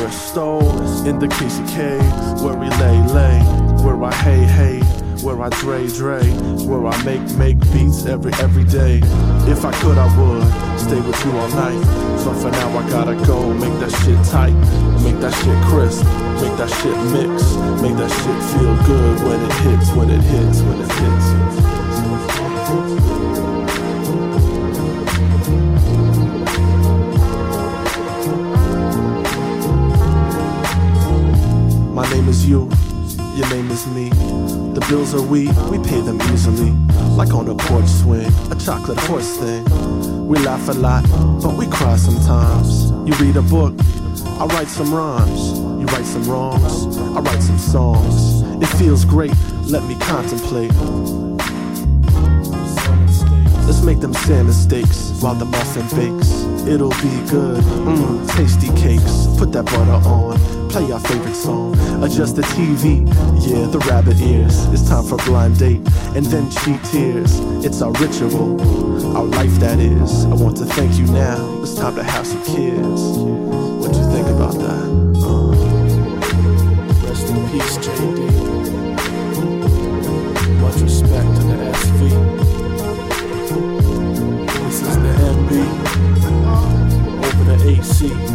The Bristol, in the KCK, where we lay, lay, where I hey, hey, where I dre, dre, where I make, make beats every, every day. If I could, I would stay with you all night. So for now, I gotta go make that shit tight, make that shit crisp, make that shit mix, make that shit feel good when it hits, when it hits, when it hits. Name is you, your name is me. The bills are we, we pay them easily. Like on a porch swing, a chocolate horse thing. We laugh a lot, but we cry sometimes. You read a book, I write some rhymes. You write some wrongs, I write some songs. It feels great, let me contemplate. Let's make them salmon steaks while the muffin bakes. It'll be good, mmm, tasty cakes. Put that butter on Play your favorite song. Adjust the TV. Yeah, the rabbit ears. It's time for blind date. And then Cheaters. It's our ritual. Our life, that is. I want to thank you now. It's time to have some kids. What you think about that? Uh, rest in peace, JD. Much respect to the SV. This is the MB. Over the 8.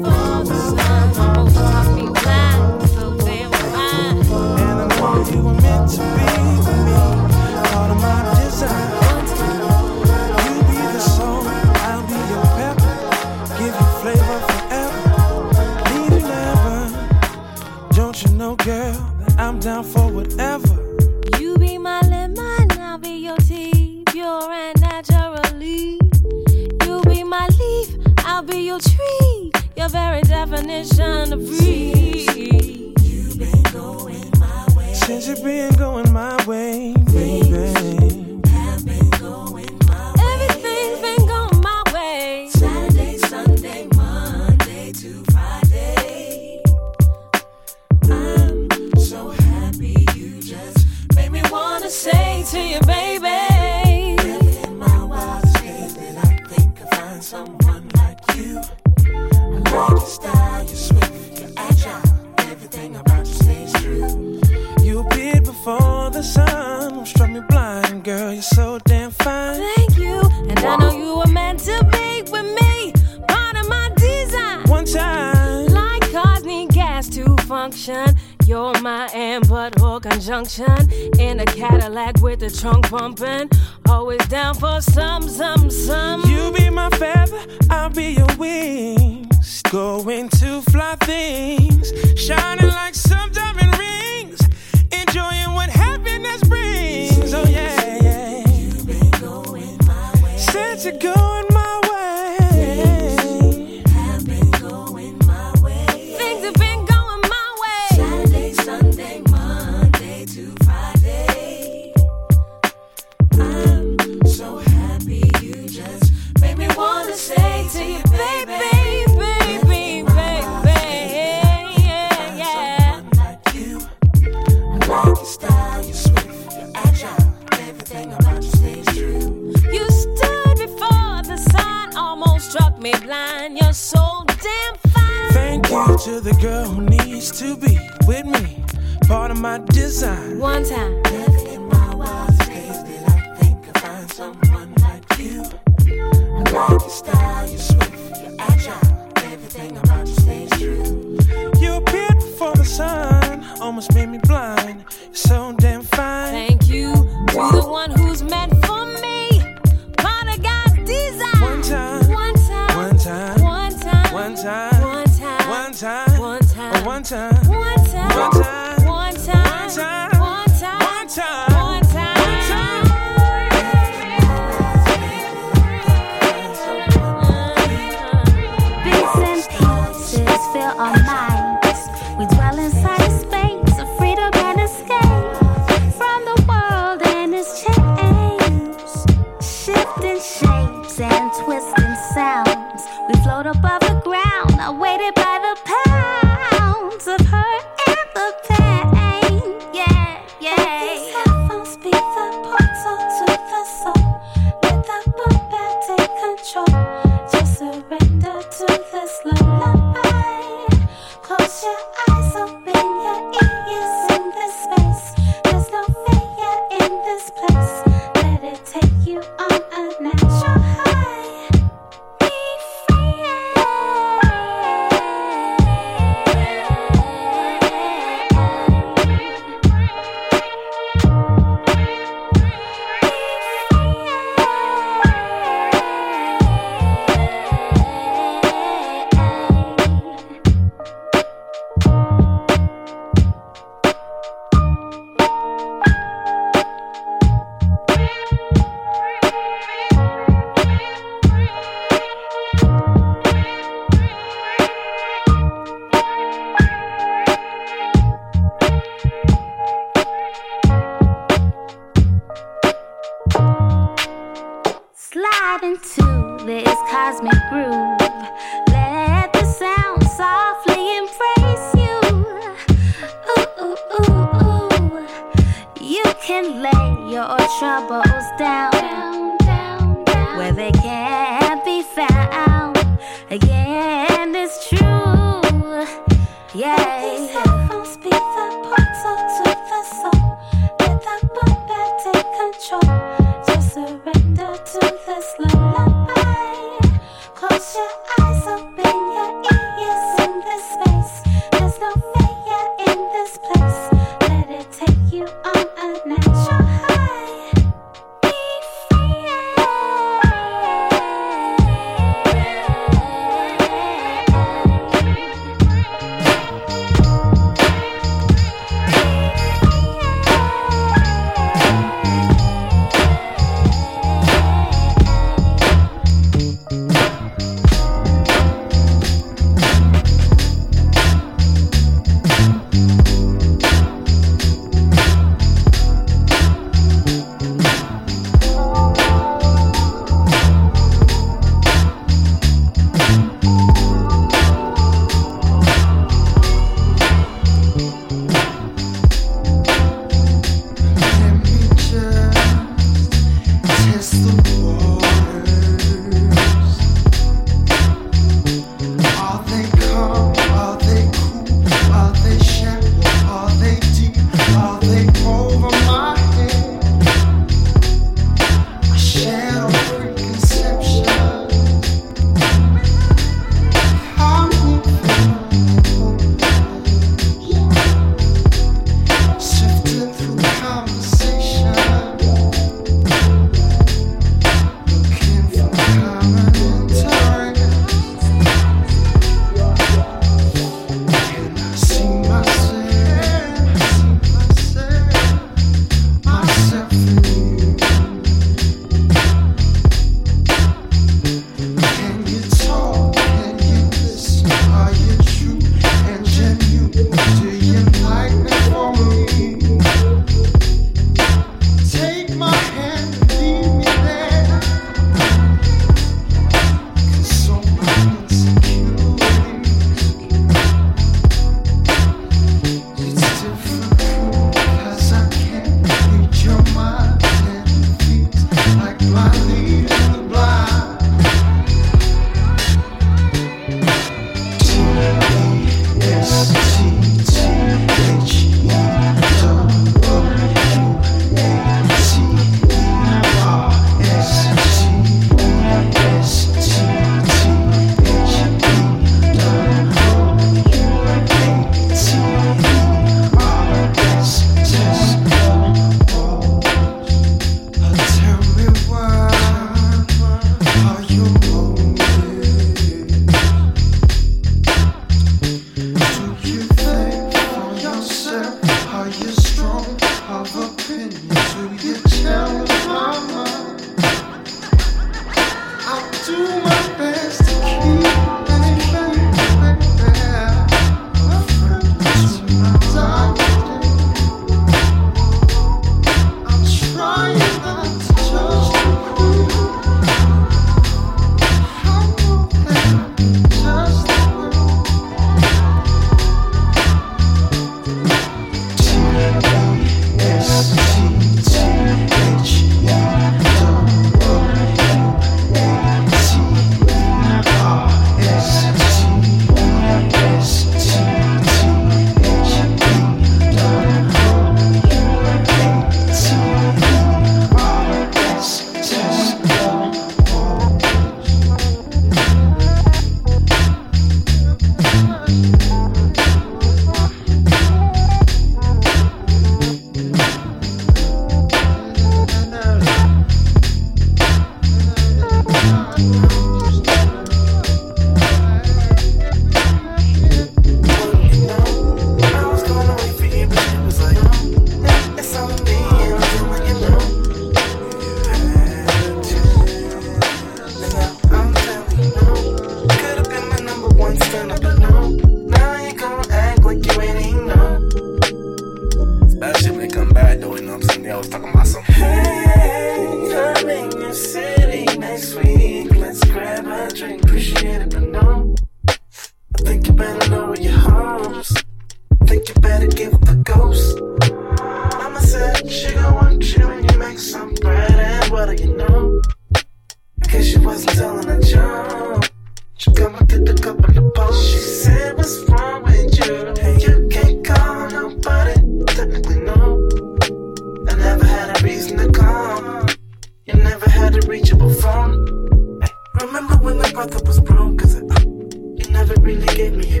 me.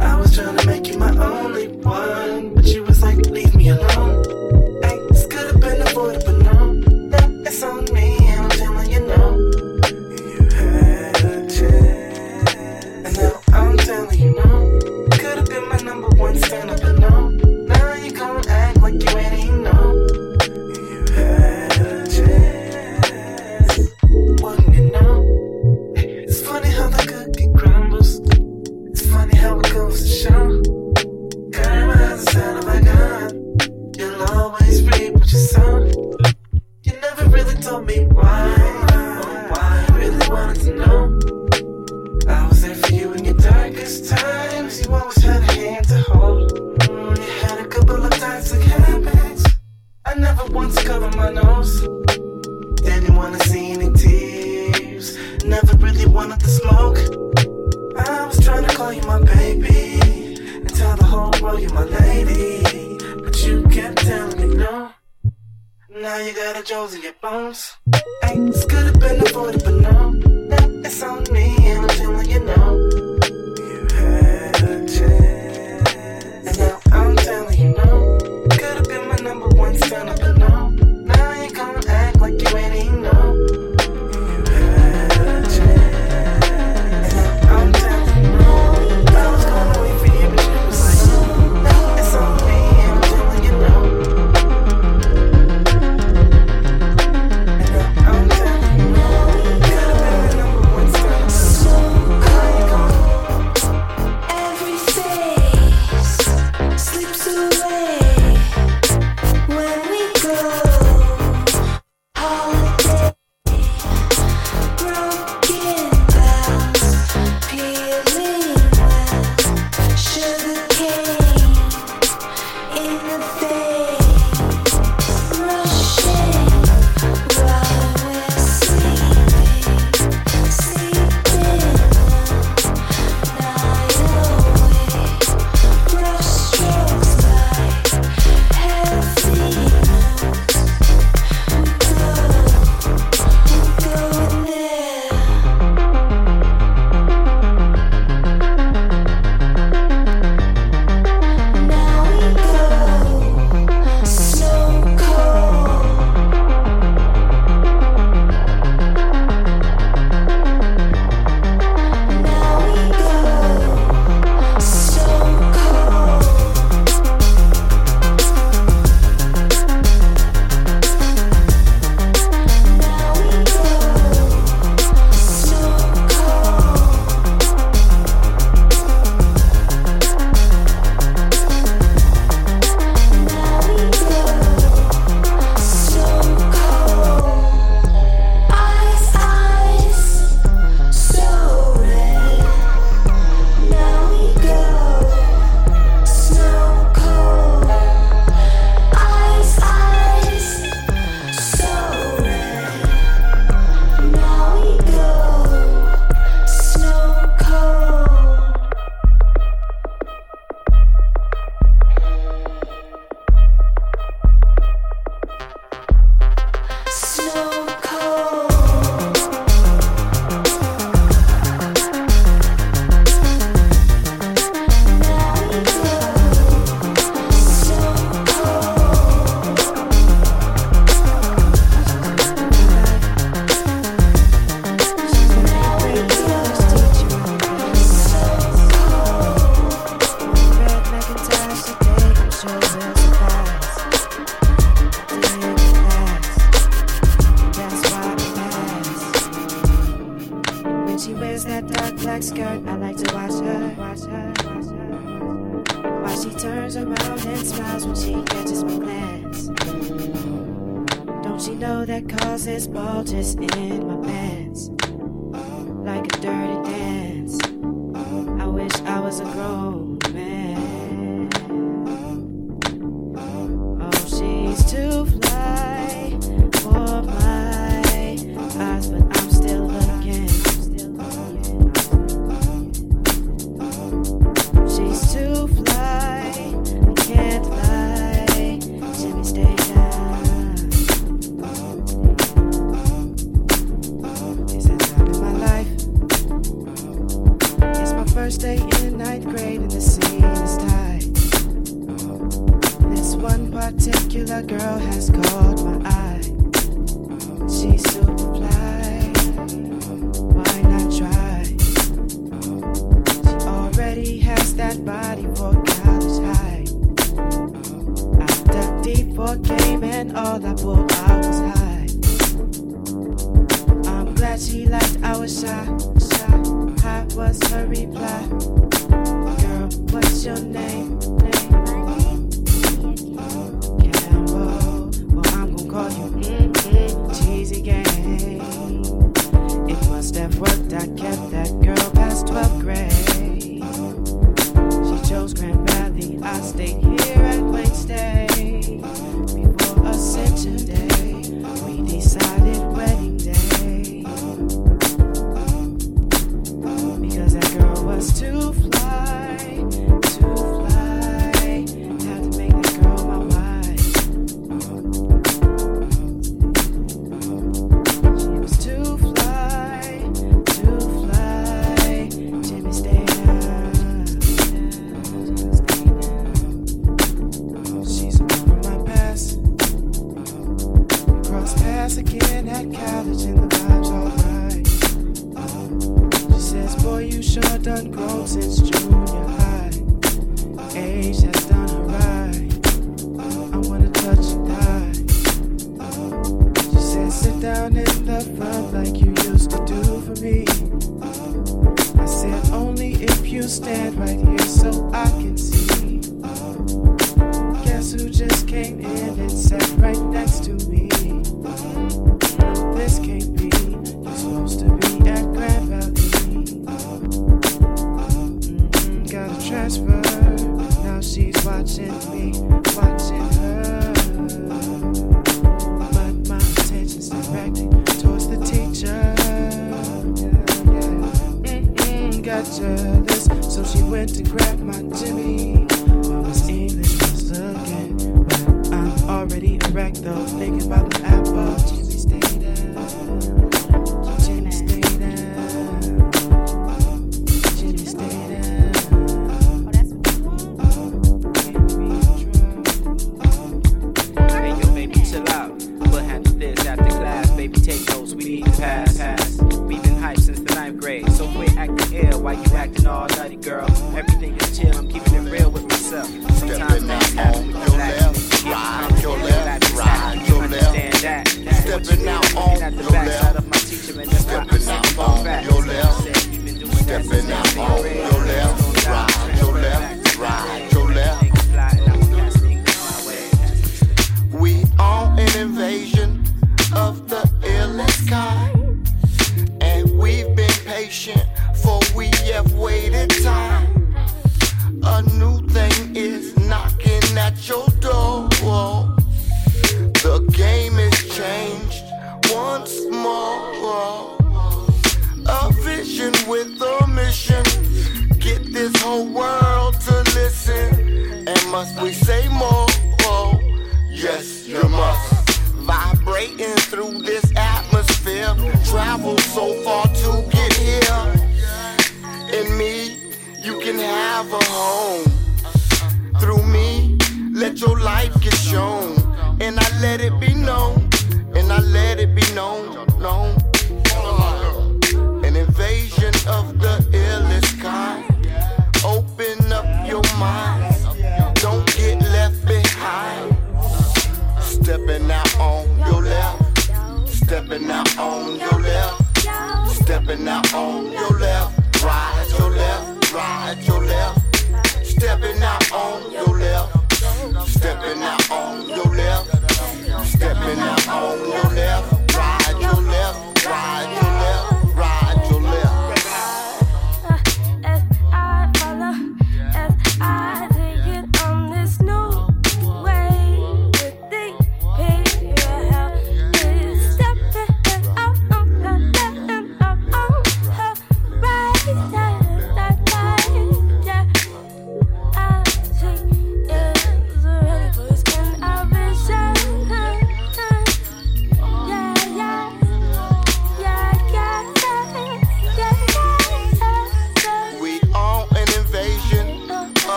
I was trying to make you my only one. Causes just in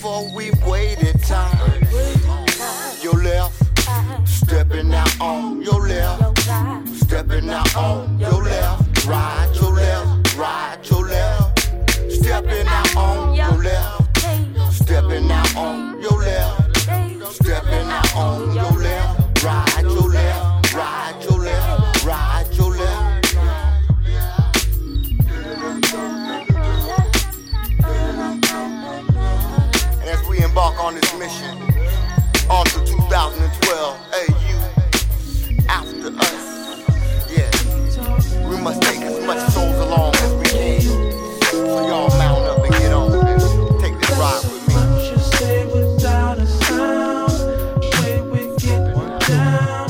before we waited time. Your left, stepping out on your left, stepping out on your left, ride your left, ride your left, stepping out on your left, stepping out on your left, stepping out on your left. 2012, hey, you, after us, yeah, we must take as much souls along as we can. So y'all mount up and get on and take this ride with me. Say without a sound, the we get down,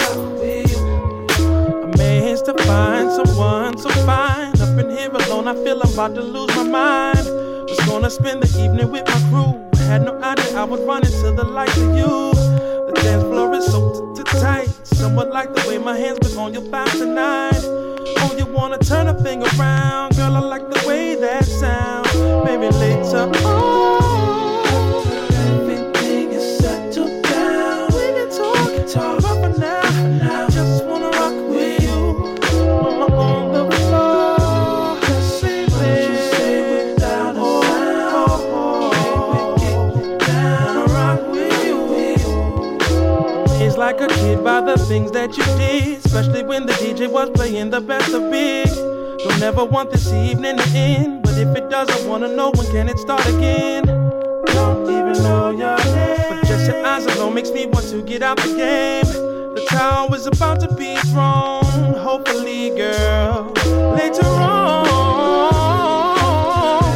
I feel amazed to find someone so fine. Up in here alone, I feel I'm about to lose my mind. Was gonna spend the evening with my crew. Had no idea I would run into the light of you. Floor is so t- tight. Somewhat like the way my hands was on your thighs tonight. Oh, you wanna turn a thing around, girl? I like the way that sounds. Maybe later on, the things that you did, especially when the DJ was playing the best of big. Don't ever want this evening to end, but if it does, I wanna know when can it start again. Don't even know your name, but just your eyes alone makes me want to get out the game. The tower is about to be thrown, hopefully, girl. Later on,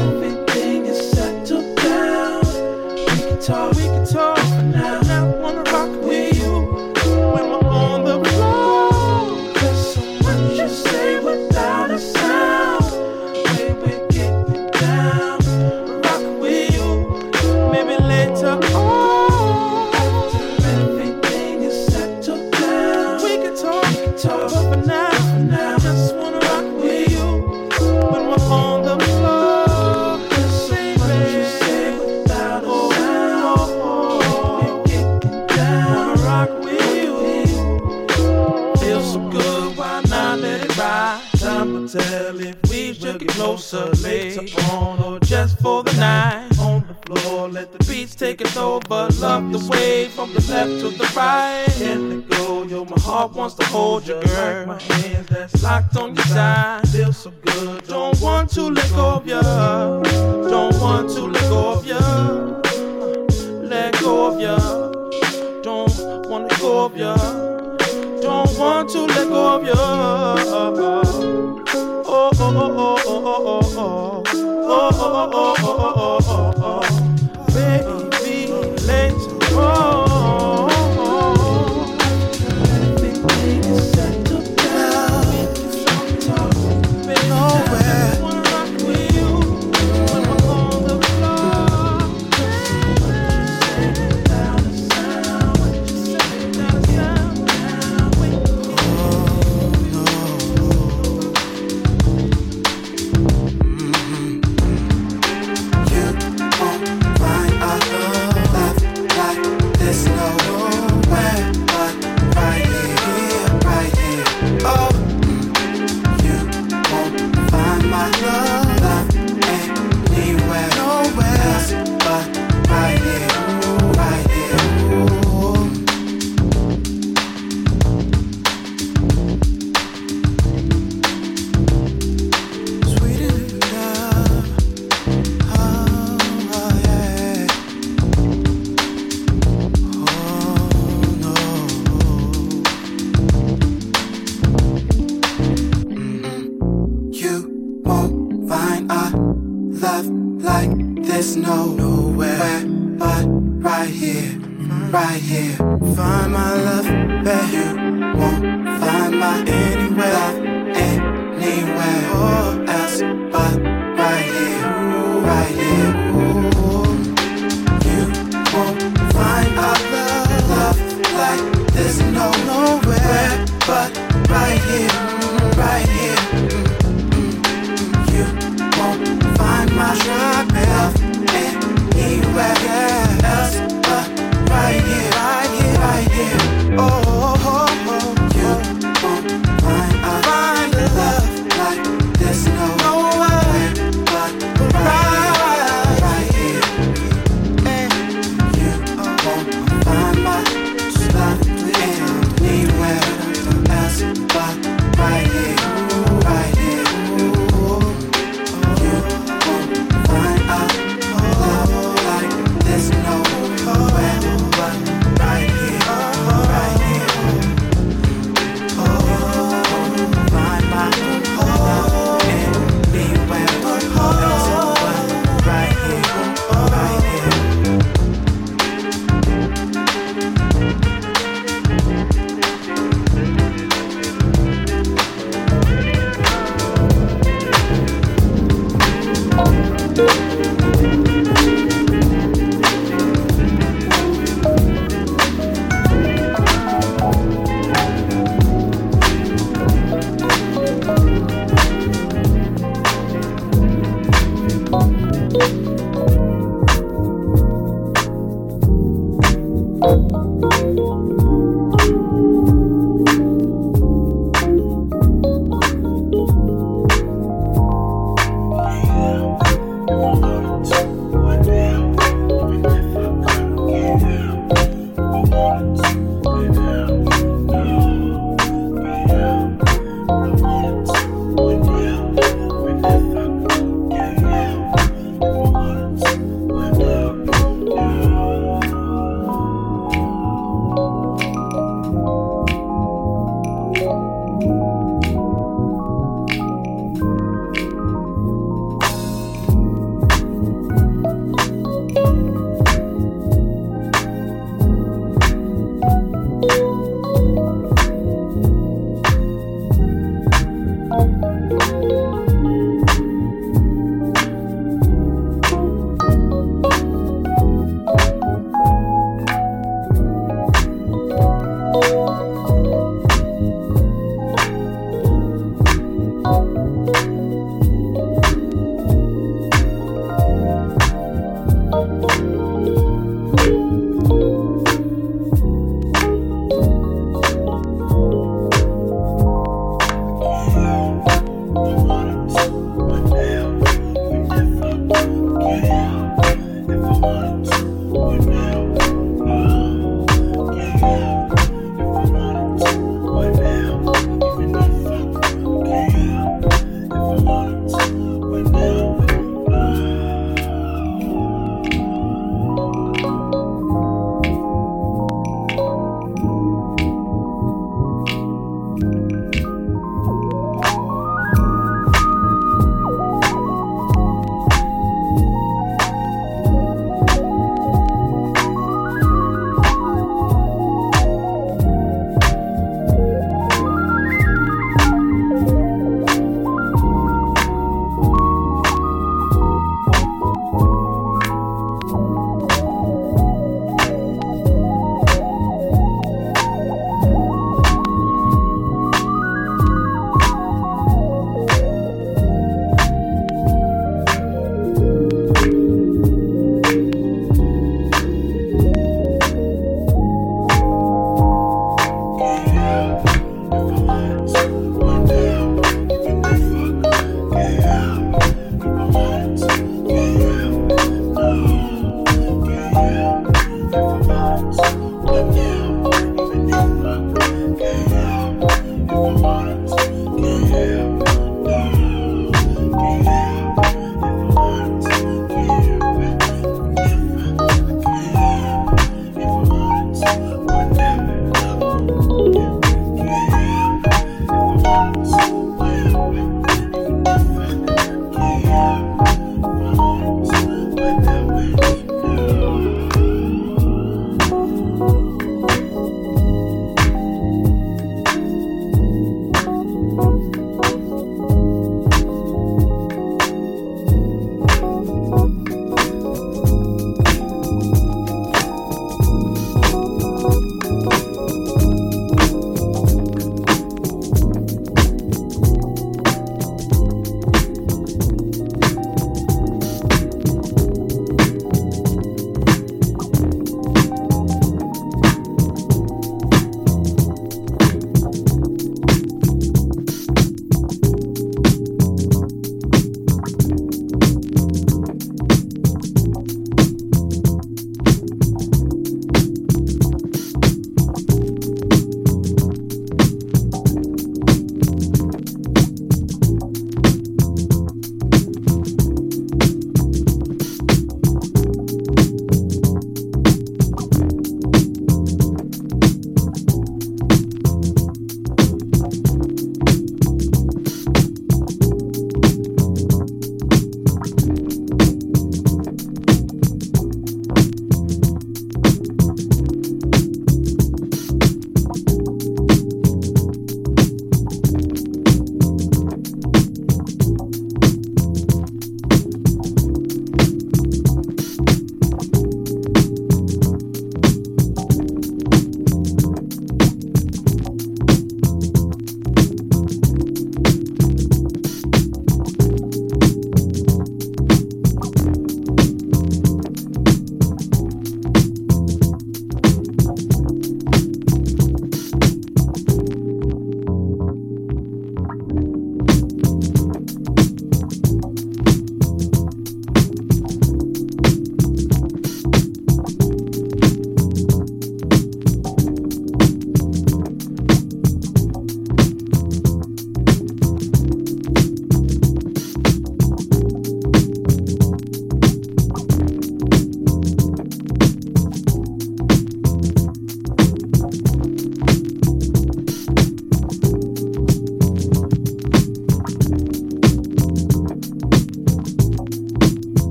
everything is settled down. We can talk, we can talk. For now, the way from the left to the right. Can't let go, yo, my heart wants to hold you, girl. My hands that's locked on your side. Feel so good, don't want to let go of you. Don't want to let go of you. Let go of you. Don't wanna let go of you don't want to let go of. Oh, oh, oh, oh, oh, oh, oh, oh, oh, oh, oh, oh, oh, oh,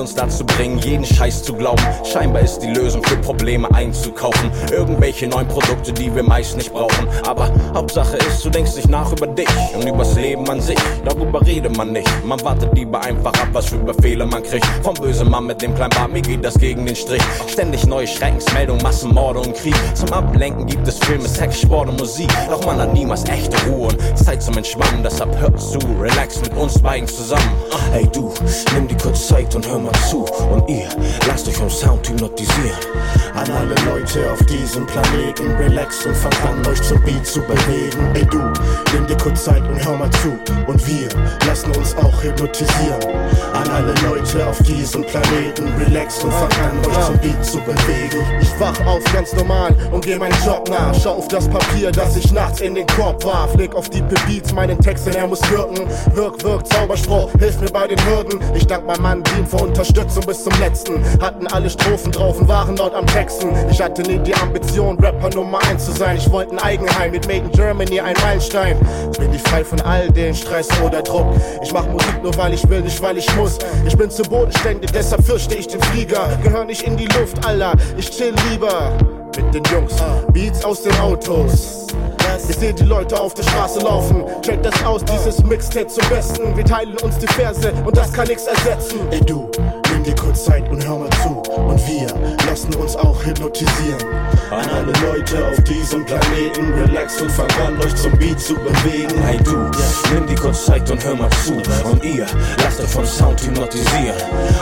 uns dazu bringen, jeden Scheiß zu glauben. Scheinbar ist die Lösung Probleme einzukaufen. Irgendwelche neuen Produkte, die wir meist nicht brauchen. Aber Hauptsache ist, du denkst nicht nach über dich und übers Leben an sich. Darüber redet man nicht. Man wartet lieber einfach ab, was für Befehle man kriegt. Vom bösen Mann mit dem kleinen mir geht das gegen den Strich. Ständig neue Schreckensmeldungen, Massenmorde und Krieg. Zum Ablenken gibt es Filme, Sex, Sport und Musik. Doch man hat niemals echte Ruhe und Zeit zum Entspannen. Deshalb hör zu, relax mit uns beiden zusammen. Hey du, nimm dir kurz Zeit und hör mal zu. Und ihr, lasst euch vom Sound hypnotisieren. An alle Leute auf diesem Planeten, relax und fangt an, euch zum Beat zu bewegen. Ey du, nimm dir kurz Zeit und hör mal zu. Und wir lassen uns auch hypnotisieren. An alle Leute auf diesem Planeten, relax und fangt an, euch zum Beat zu bewegen. Ich wach auf ganz normal und geh meinen Job nach. Schau auf das Papier, das ich nachts in den Korb warf. Leg auf die Beats meinen Text, denn er muss wirken. Wirk, wirk, Zauberspruch, hilf mir bei den Hürden. Ich dank meinem Mann Dean für Unterstützung bis zum letzten. Hatten alle Strophen drauf und waren laut am Texten. Ich hatte nie die Ambition, Rapper Nummer 1 zu sein. Ich wollte ein Eigenheim mit Made in Germany, ein Meilenstein. Bin ich frei von all den Stress oder Druck. Ich mach Musik nur weil ich will, nicht weil ich muss. Ich bin zu bodenständig, deshalb fürchte ich den Flieger. Gehör nicht in die Luft, Alter. Ich chill lieber mit den Jungs. Beats aus den Autos. Ich seh die Leute auf der Straße laufen. Check das aus, dieses Mixtape zum Besten. Wir teilen uns die Verse und das kann nichts ersetzen. Ey du, nimm dir kurz Zeit und hör mal zu. Und wir lassen uns auch hypnotisieren. An alle Leute auf diesem Planeten, relax und fang an, euch zum Beat zu bewegen. Hey du, nimm dir kurz Zeit und hör mal zu. Und ihr, lasst euch vom Sound hypnotisieren.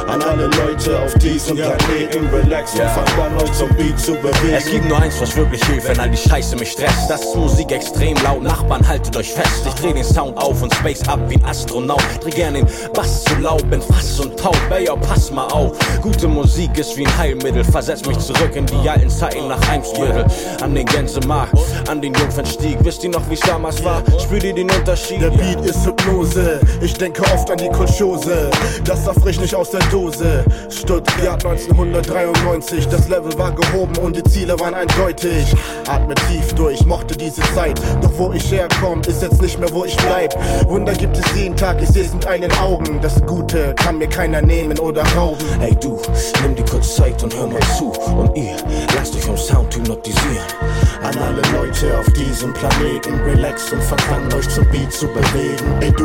An alle Leute auf diesem Planeten, relax und fang an, euch zum Beat zu bewegen. Es gibt nur eins, was wirklich hilft, wenn all die Scheiße mich stresst. Das ist Musik extrem laut. Nachbarn, haltet euch fest. Ich dreh den Sound auf und space ab wie ein Astronaut. Dreh gern den Bass zu laut, bin fast und taub. Ey, yo, mal auf. Gute Musik ist wie ein Heilmittel. Versetzt mich zurück in die alten Zeiten nach Eimsbüttel. An den Gänsemarkt, an den Jungfernstieg. Wisst ihr noch, wie's damals war? Spürt ihr den Unterschied? Der Beat ist Hypnose, ich denke oft an die Kolchose. Das war frisch nicht aus der Dose. Stuttgart 1993, das Level war gehoben und die Ziele waren eindeutig. Atme tief durch, mochte diese Zeit. Doch wo ich herkomme, ist jetzt nicht mehr, wo ich bleib. Wunder gibt es jeden Tag, ich seh's mit eigenen Augen. Das Gute kann mir keiner nehmen oder rauben. Hey du, nimm dir kurz Zeit und hör mal zu. Und ihr, lasst euch vom Sound hypnotisieren. An alle Leute auf diesem Planeten, relax und fang an, euch zum Beat zu bewegen. Ey du,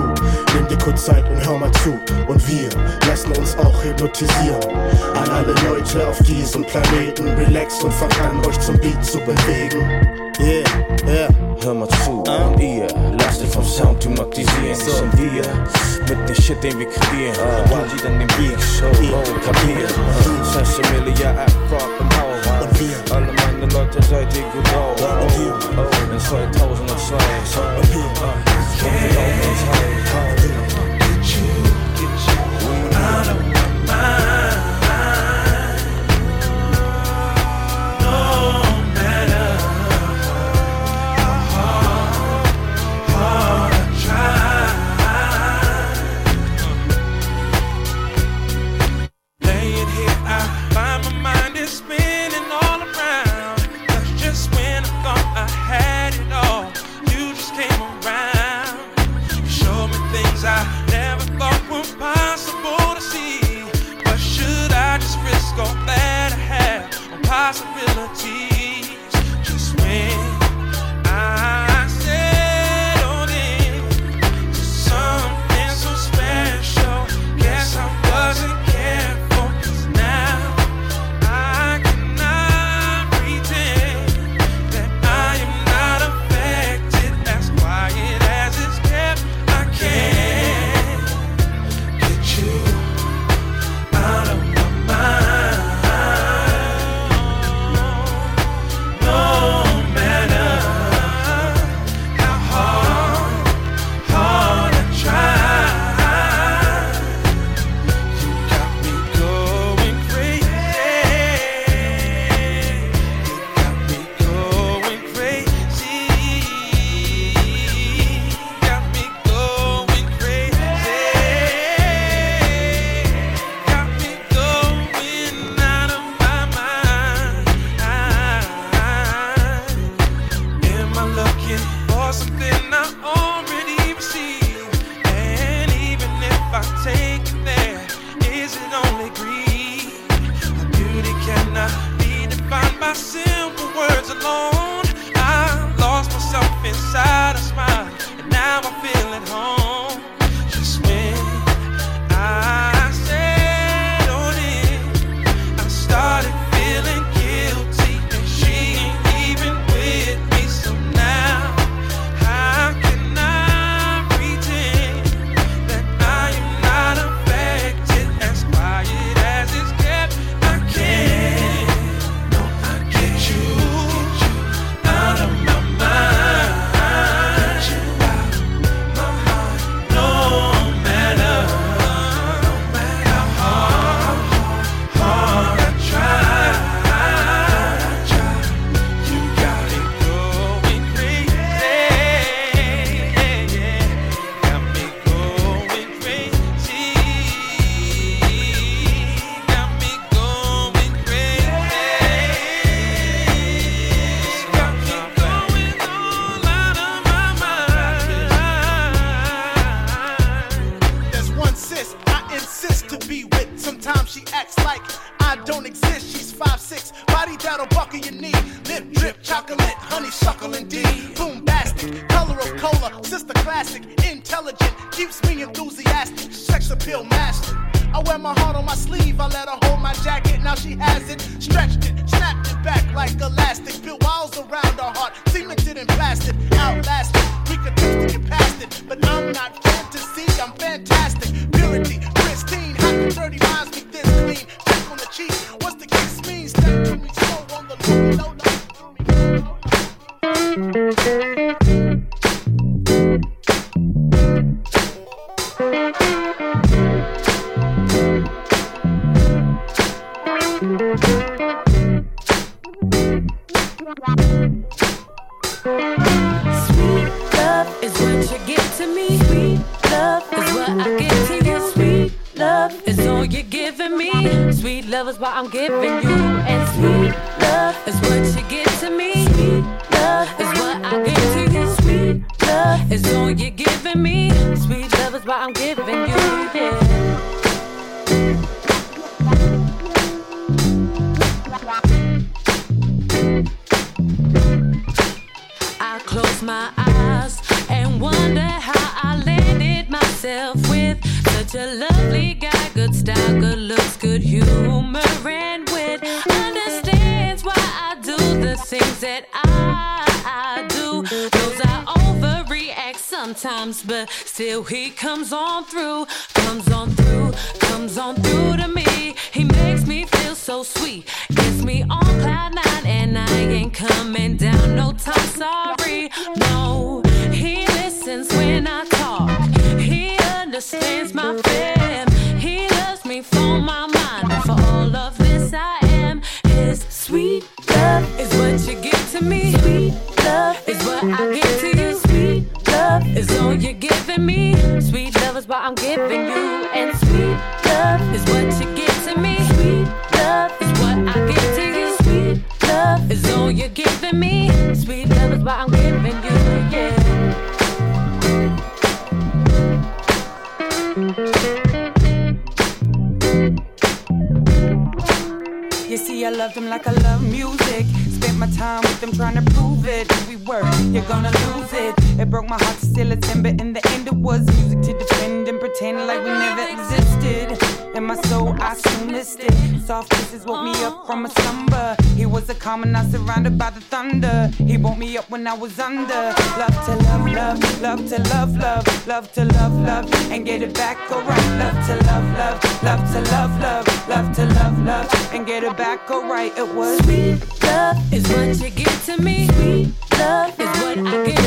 nimm dir kurz Zeit und hör mal zu. Und wir lassen uns auch hypnotisieren. An alle Leute auf diesem Planeten, relax und fang an, euch zum Beat zu bewegen. Yeah, yeah. Lasst euch vom Sound hypnotisieren. Das sind wir mit dem Shit, den wir kreieren. Die dann den Beat Show kapieren. Sensimilia, Afro und Hau. Und wir, Alle meine Leute seid ihr drauf. und wir, in 2002. und wir. Kommt ihr auf uns heim. See, I loved him like I when I was under. Love to love, love, love to love, love, love to love, love, and get it back alright. Love to love, love, love to love, love, love to love, love, and get it back alright. It was sweet love is what you give to me. Sweet love is what I give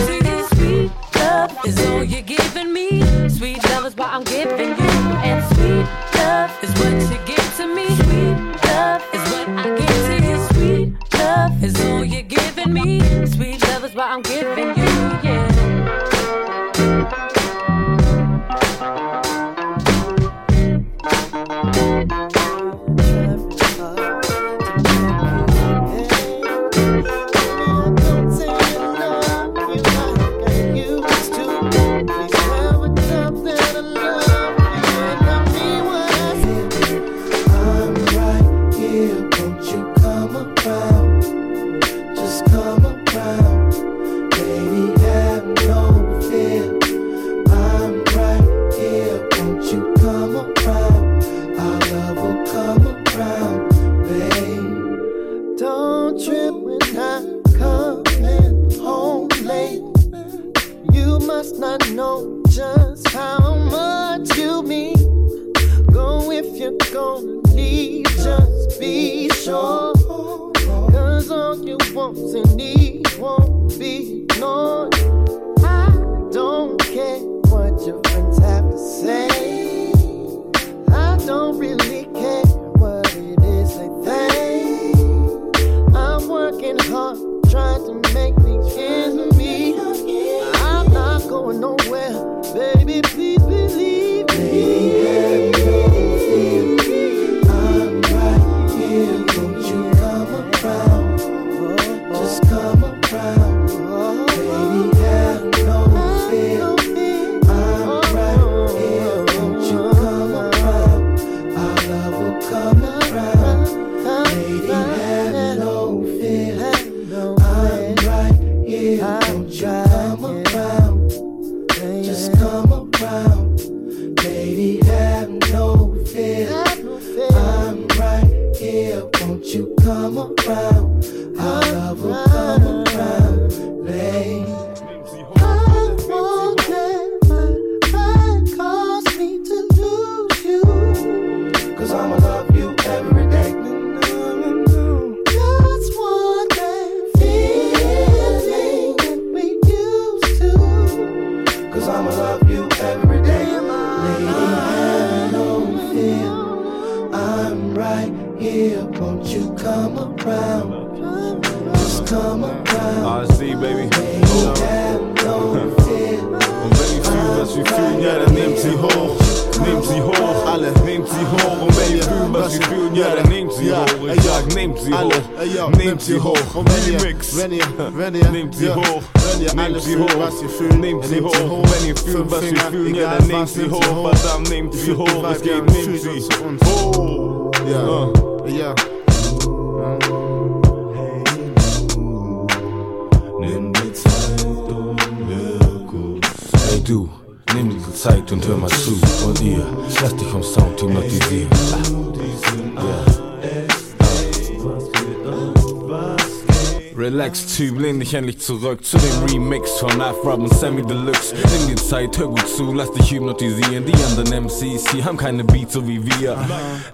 Dich endlich zurück zu dem Remix von Afrop und Sammy Deluxe. Nimm dir Zeit, hör gut zu, lass dich hypnotisieren. Die anderen MCs hier haben keine Beats so wie wir.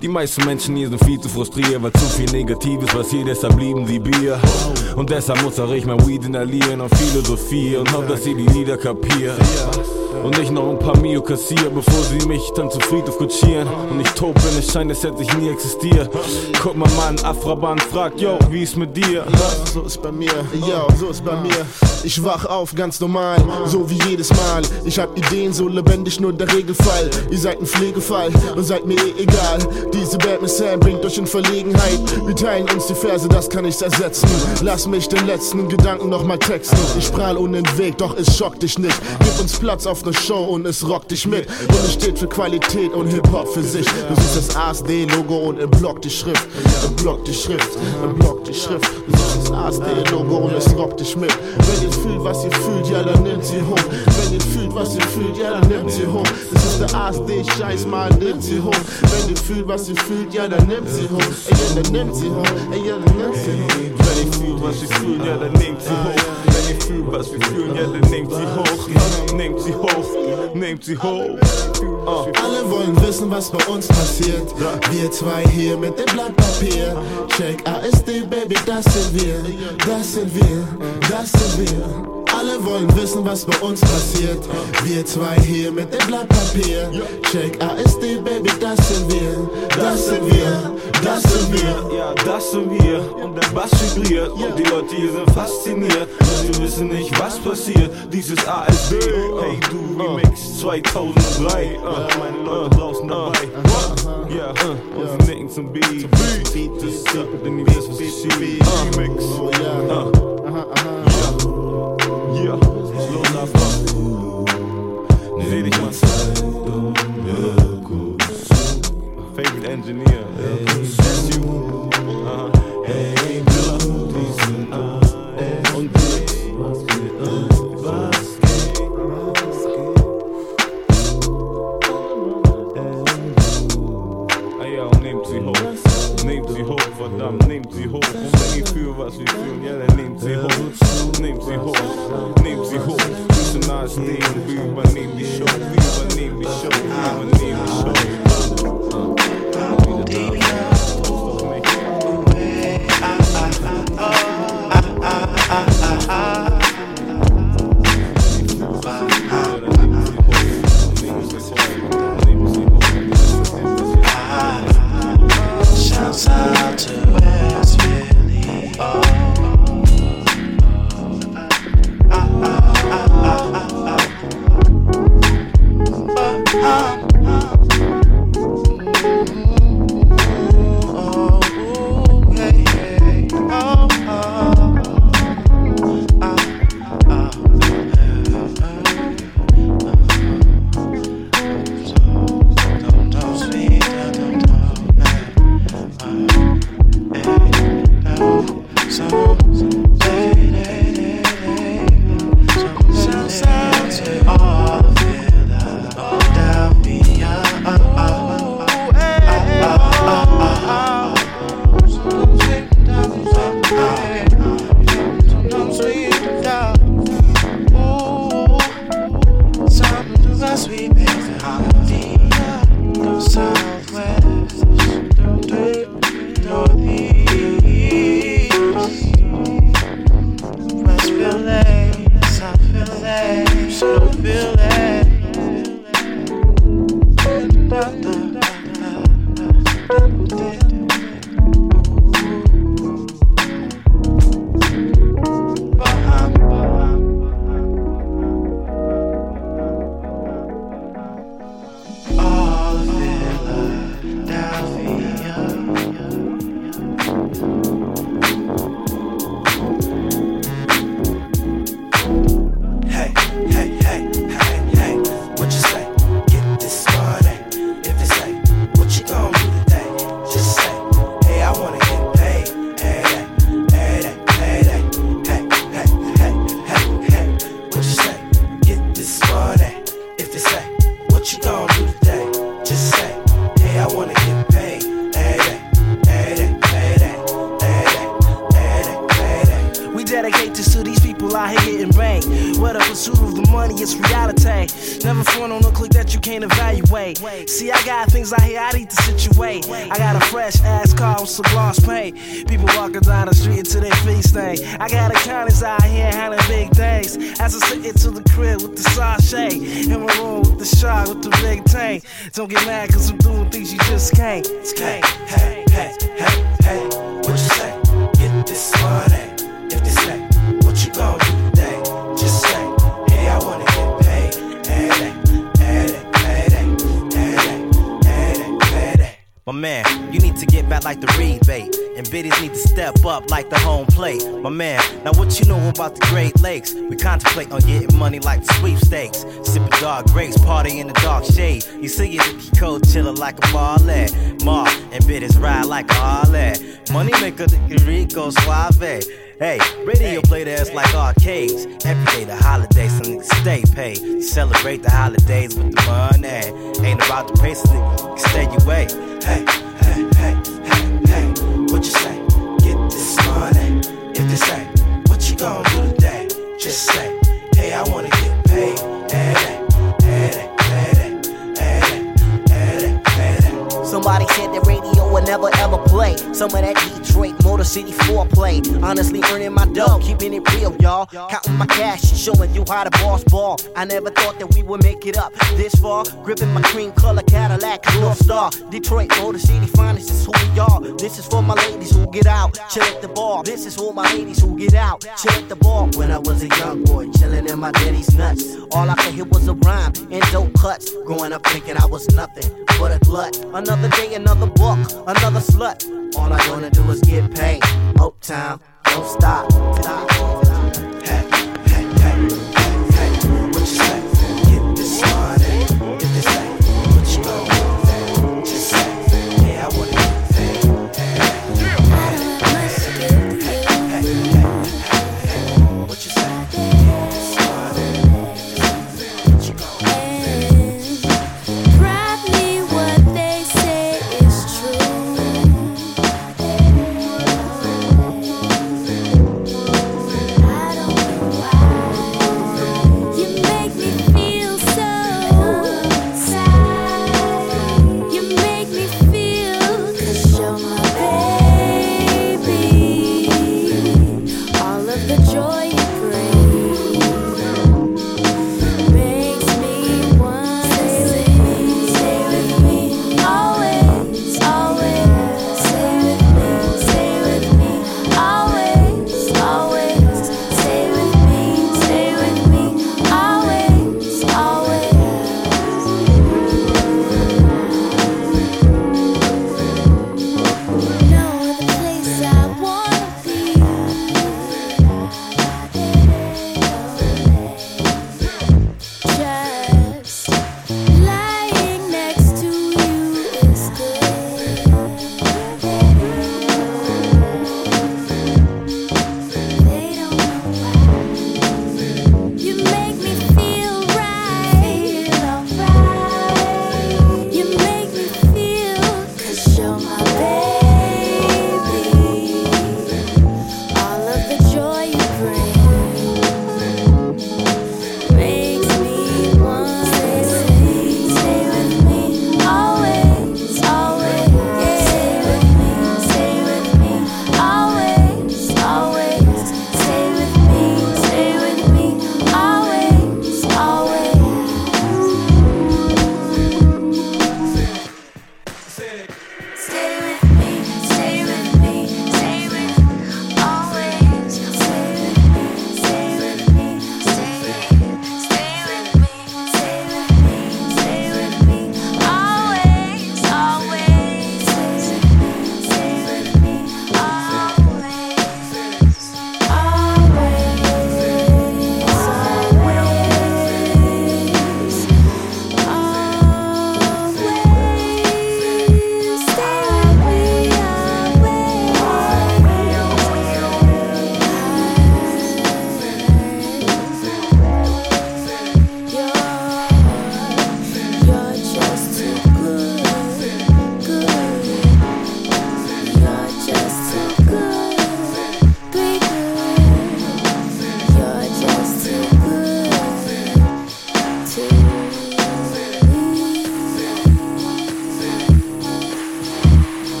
Die meisten Menschen hier sind viel zu frustriert, weil zu viel Negatives passiert, deshalb lieben sie Bier. Und deshalb muss auch ich mein Weed inhalieren und Philosophie und hoff, dass ihr die Lieder kapiert. Und ich noch ein paar Mio kassiert, bevor sie mich dann zu Friedhof kutschieren. Und ich tot bin, es scheint, als hätte ich nie existiert. Guck mal, Mann, Afraban fragt, yo, wie ist mit dir? So ist bei mir, yo, so ist bei mir. Ich wach auf, ganz normal, so wie jedes Mal. Ich hab Ideen, so lebendig, nur der Regelfall. Ihr seid ein Pflegefall und seid mir eh egal. Diese Band mit Sam bringt euch in Verlegenheit. Wir teilen uns die Verse, das kann nichts ersetzen. Lass mich den letzten Gedanken nochmal texten. Ich prahl Weg, doch es schockt dich nicht. Gib uns Platz auf auf ne Show und es rockt dich mit. Und es steht für Qualität und Hip-Hop für sich. Du siehst das ASD-Logo und im Block die Schrift. Im Block die Schrift, im Block die Schrift. Du siehst das ASD-Logo und es rockt dich mit. Wenn ihr fühlt, was ihr fühlt, ja, dann nimmt sie hoch. Wenn ihr fühlt, was ihr fühlt, ja, dann nimmt sie hoch. Das ist der ASD-Scheiß, mal nimmt sie hoch. Wenn ihr fühlt, was ihr fühlt, ja, dann nimmt sie hoch. Ey, ja, dann nimmt sie hoch. Ey, ja, dann nimmt sie hoch. Wenn ich fühl, was ich fühl, ja, dann nehmt sie hoch. Wenn ich fühl, was wir fühlen, ja, dann nehmt sie hoch. Nehmt sie hoch, nehmt sie hoch. Uh. Alle wollen wissen, was bei uns passiert. Wir zwei hier mit dem Blatt Papier. Check ASD, Baby, das sind wir. Das sind wir, das sind wir. Alle wollen wissen, was bei uns passiert. Wir zwei hier mit dem Blatt Papier. Check ASD, Baby, das sind wir. Das sind wir, das sind wir. Ja, das sind wir. Und der Bass vibriert. Und die Leute hier sind fasziniert. Und wir wissen nicht, was passiert. Dieses ASD. Hey, du Remix 2003. Uh, meine Leute draußen dabei. Ja, uh, und wir nicken zum Beat. Beat, das ist deeper than you just see. Remix. Uh, ja, ja. Los, Afro. Seh dich mal. Favorite engineer. You. Hey, hoch, verdammt, nehmt sie hoch. Und wenn ihr was wir fühlen, ja, dann nehmt sie hoch. Nipsey Hawk, Nipsey Hawk. Personalized theme, be my name, be show, be my name, be show. I got a accountants out here handling big things. As I sit into the crib with the sachet. In my room with the shark with the big tank. Don't get mad cause I'm doing things you just can't. It's can't. Biddies need to step up like the home plate. My man, now what you know about the Great Lakes? We contemplate on getting money like the sweepstakes. Sipping dark grapes, party in the dark shade. You see it, the cold chiller like a ballet. Mar and biddies ride like a Harley. Money maker, the Rico Suave. Hey, radio play the ass like arcades. Every day the holidays, some niggas stay paid. Celebrate the holidays with the money. Ain't about the pace, nigga, stay away. Hey, hey, hey, hey, what you say? Get this money. If they say, what you gonna do today? Just say, hey, I wanna get paid. Somebody said the radio will never ever play. Some of that Detroit Motor City foreplay. Honestly, earning my dough, keeping it real, y'all. Counting my cash, showing you how the boss ball. I never thought that we would make it up this far. Gripping my cream color Cadillac, North Star. Detroit Motor City finest This is for my ladies who get out, chill at the bar. This is for my ladies who get out, chill at the bar. When I was a young boy, chilling in my daddy's nuts. All I could hear was a rhyme and dope cuts. Growing up thinking I was nothing but a glut. Another day, another book, another slut. All I wanna do is get paid. Uptown, don't stop.